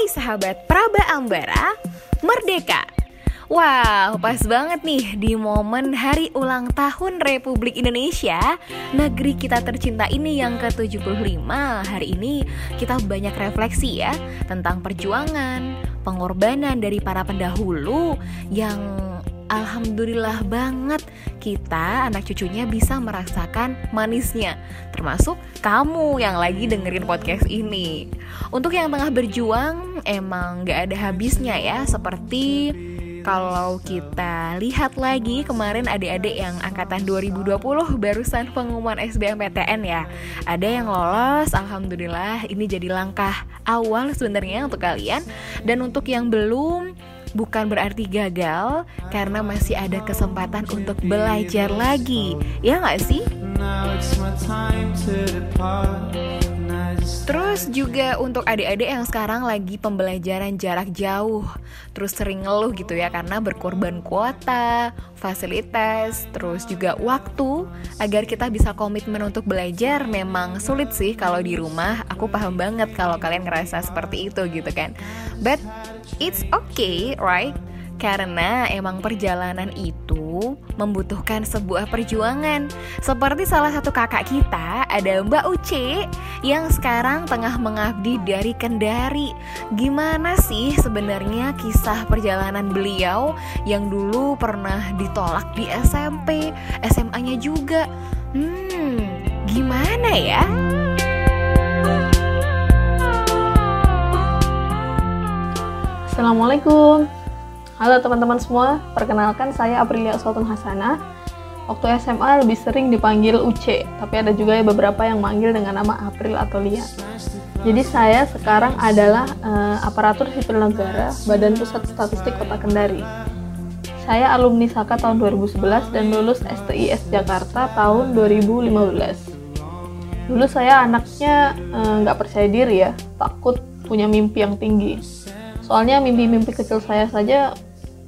Hai sahabat Praba Ambara, Merdeka! Wow, pas banget nih di momen hari ulang tahun Republik Indonesia. Negeri kita tercinta ini yang ke-75. Hari ini kita banyak refleksi ya Tentang perjuangan, pengorbanan dari para pendahulu Yang Alhamdulillah banget. Kita anak cucunya bisa merasakan manisnya. Termasuk kamu yang lagi dengerin podcast ini. Untuk yang tengah berjuang emang gak ada habisnya ya. Seperti kalau kita lihat lagi kemarin adik-adik yang angkatan 2020 barusan pengumuman SBMPTN ya. Ada yang lolos, Alhamdulillah ini jadi langkah awal sebenarnya untuk kalian. Dan untuk yang belum, bukan berarti gagal Karena masih ada kesempatan untuk belajar lagi Ya nggak sih? Terus juga untuk adik-adik yang sekarang lagi pembelajaran jarak jauh. Terus sering ngeluh gitu ya karena berkorban kuota, fasilitas, terus juga waktu. Agar kita bisa komitmen untuk belajar memang sulit sih kalau di rumah. Aku paham banget kalau kalian ngerasa seperti itu gitu kan. But it's okay, right? Karena emang perjalanan itu membutuhkan sebuah perjuangan. Seperti salah satu kakak kita ada Mbak Uce Yang sekarang tengah mengabdi dari Kendari. Gimana sih sebenarnya kisah perjalanan beliau Yang dulu pernah ditolak di SMP, SMA-nya juga? Hmm, gimana ya? Assalamualaikum Halo teman-teman semua, perkenalkan saya Aprilia Sultan Hasanah. Waktu SMA lebih sering dipanggil UC, tapi ada juga beberapa yang manggil dengan nama April atau Lia. Jadi saya sekarang adalah uh, aparatur sipil negara Badan Pusat Statistik Kota Kendari. Saya alumni Saka tahun 2011 dan lulus STIS Jakarta tahun 2015. Dulu saya anaknya nggak uh, percaya diri ya, takut punya mimpi yang tinggi. Soalnya mimpi-mimpi kecil saya saja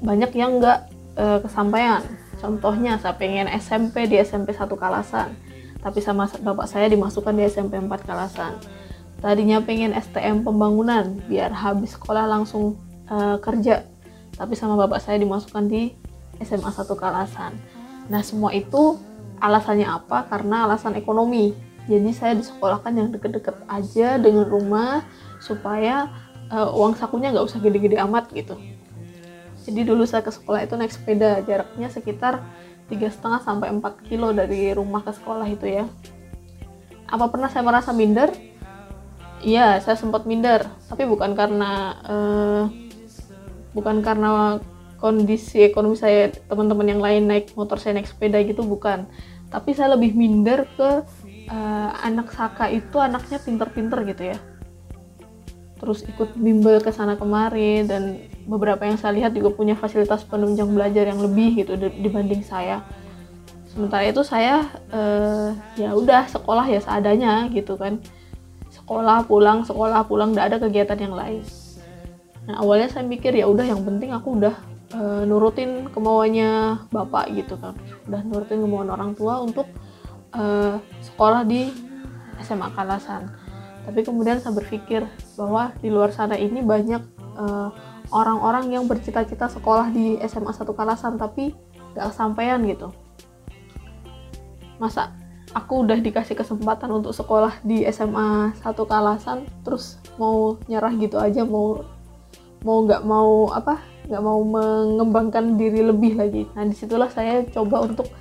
banyak yang nggak e, kesampaian. Contohnya saya pengen SMP di SMP satu Kalasan, tapi sama bapak saya dimasukkan di SMP 4 Kalasan. Tadinya pengen STM pembangunan biar habis sekolah langsung e, kerja, tapi sama bapak saya dimasukkan di SMA satu Kalasan. Nah semua itu alasannya apa? Karena alasan ekonomi. Jadi saya disekolahkan yang deket-deket aja dengan rumah supaya uh, uang sakunya nggak usah gede-gede amat gitu jadi dulu saya ke sekolah itu naik sepeda jaraknya sekitar tiga setengah sampai 4 kilo dari rumah ke sekolah itu ya. Apa pernah saya merasa minder? Iya saya sempat minder. Tapi bukan karena uh, bukan karena kondisi ekonomi saya teman-teman yang lain naik motor saya naik sepeda gitu bukan. Tapi saya lebih minder ke uh, anak Saka itu anaknya pinter-pinter gitu ya. Terus ikut bimbel ke sana kemari dan beberapa yang saya lihat juga punya fasilitas penunjang belajar yang lebih gitu dibanding saya. Sementara itu saya uh, ya udah sekolah ya seadanya gitu kan. Sekolah pulang sekolah pulang tidak ada kegiatan yang lain. Nah awalnya saya mikir ya udah yang penting aku udah uh, nurutin kemauannya bapak gitu kan. Udah nurutin kemauan orang tua untuk uh, sekolah di SMA Kalasan. Tapi kemudian saya berpikir bahwa di luar sana ini banyak eh, orang-orang yang bercita-cita sekolah di SMA satu Kalasan tapi gak kesampaian gitu. Masa aku udah dikasih kesempatan untuk sekolah di SMA satu Kalasan terus mau nyerah gitu aja mau mau nggak mau apa nggak mau mengembangkan diri lebih lagi. Nah di situlah saya coba untuk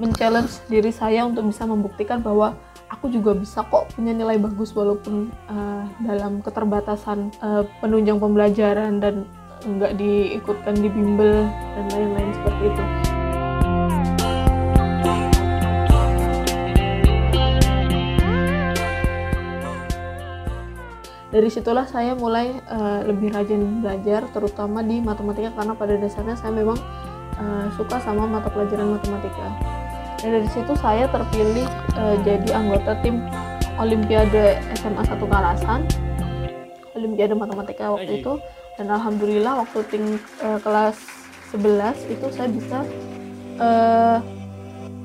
men-challenge diri saya untuk bisa membuktikan bahwa aku juga bisa kok punya nilai bagus walaupun uh, dalam keterbatasan uh, penunjang pembelajaran dan nggak diikutkan di bimbel dan lain-lain seperti itu. Dari situlah saya mulai uh, lebih rajin belajar, terutama di matematika karena pada dasarnya saya memang uh, suka sama mata pelajaran matematika dan dari situ saya terpilih uh, jadi anggota tim Olimpiade SMA 1 Kalasan Olimpiade Matematika waktu itu dan alhamdulillah waktu tim uh, kelas 11 itu saya bisa uh,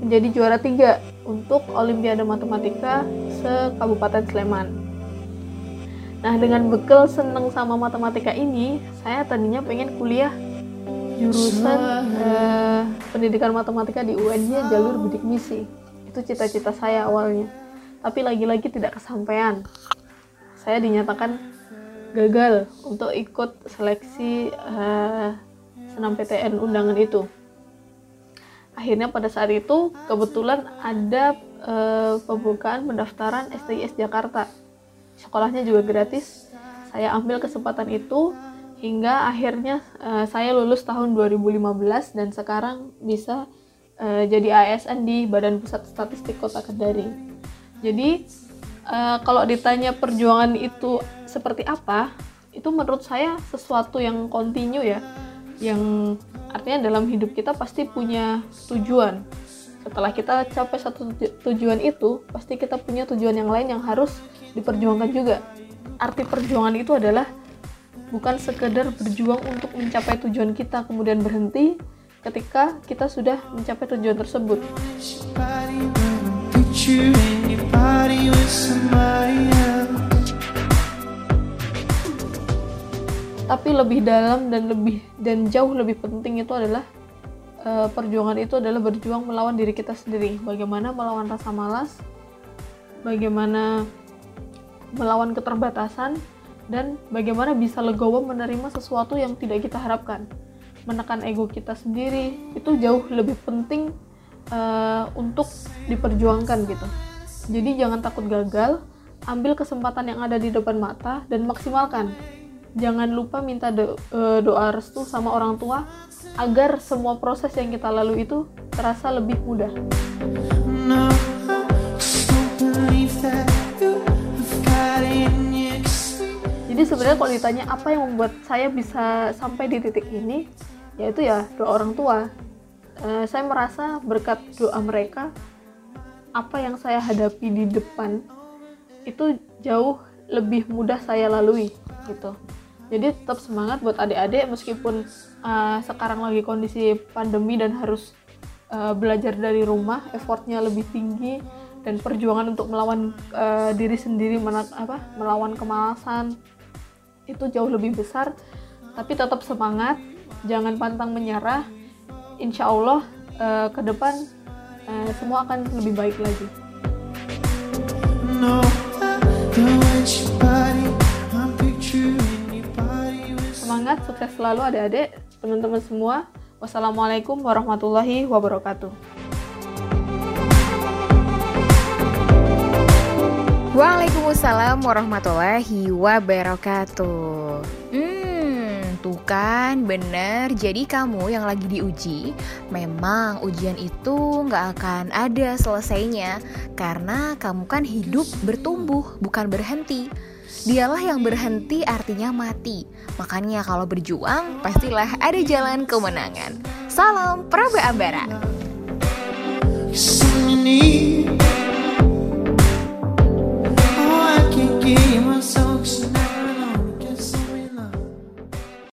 menjadi juara tiga untuk Olimpiade Matematika se Kabupaten Sleman. Nah, dengan bekal seneng sama matematika ini, saya tadinya pengen kuliah jurusan eh, pendidikan matematika di UNY jalur bidik misi. Itu cita-cita saya awalnya. Tapi lagi-lagi tidak kesampaian. Saya dinyatakan gagal untuk ikut seleksi eh, senam PTN undangan itu. Akhirnya pada saat itu kebetulan ada eh, pembukaan pendaftaran STIS Jakarta sekolahnya juga gratis saya ambil kesempatan itu hingga akhirnya uh, saya lulus tahun 2015 dan sekarang bisa uh, jadi ASN di Badan Pusat Statistik Kota Kendari. Jadi uh, kalau ditanya perjuangan itu seperti apa, itu menurut saya sesuatu yang kontinu ya, yang artinya dalam hidup kita pasti punya tujuan. Setelah kita capai satu tujuan itu, pasti kita punya tujuan yang lain yang harus diperjuangkan juga arti perjuangan itu adalah bukan sekedar berjuang untuk mencapai tujuan kita kemudian berhenti ketika kita sudah mencapai tujuan tersebut. Tapi lebih dalam dan lebih dan jauh lebih penting itu adalah uh, perjuangan itu adalah berjuang melawan diri kita sendiri. Bagaimana melawan rasa malas bagaimana melawan keterbatasan, dan bagaimana bisa legowo menerima sesuatu yang tidak kita harapkan. Menekan ego kita sendiri itu jauh lebih penting uh, untuk diperjuangkan gitu. Jadi jangan takut gagal, ambil kesempatan yang ada di depan mata dan maksimalkan. Jangan lupa minta do, uh, doa restu sama orang tua agar semua proses yang kita lalui itu terasa lebih mudah. Sebenarnya kalau ditanya apa yang membuat saya bisa sampai di titik ini yaitu ya doa orang tua. E, saya merasa berkat doa mereka apa yang saya hadapi di depan itu jauh lebih mudah saya lalui gitu. Jadi tetap semangat buat adik-adik meskipun uh, sekarang lagi kondisi pandemi dan harus uh, belajar dari rumah effortnya lebih tinggi dan perjuangan untuk melawan uh, diri sendiri apa melawan kemalasan itu jauh lebih besar. Tapi tetap semangat jangan pantang menyerah. Insya Allah uh, ke depan uh, semua akan lebih baik lagi. Semangat sukses selalu adik-adik teman-teman semua. Wassalamualaikum warahmatullahi wabarakatuh Waalaikumsalam warahmatullahi wabarakatuh. Hmm, tuh kan bener. Jadi kamu yang lagi diuji, memang ujian itu nggak akan ada selesainya karena kamu kan hidup bertumbuh bukan berhenti. Dialah yang berhenti artinya mati. Makanya kalau berjuang pastilah ada jalan kemenangan. Salam Prabe Ambara. Thanks.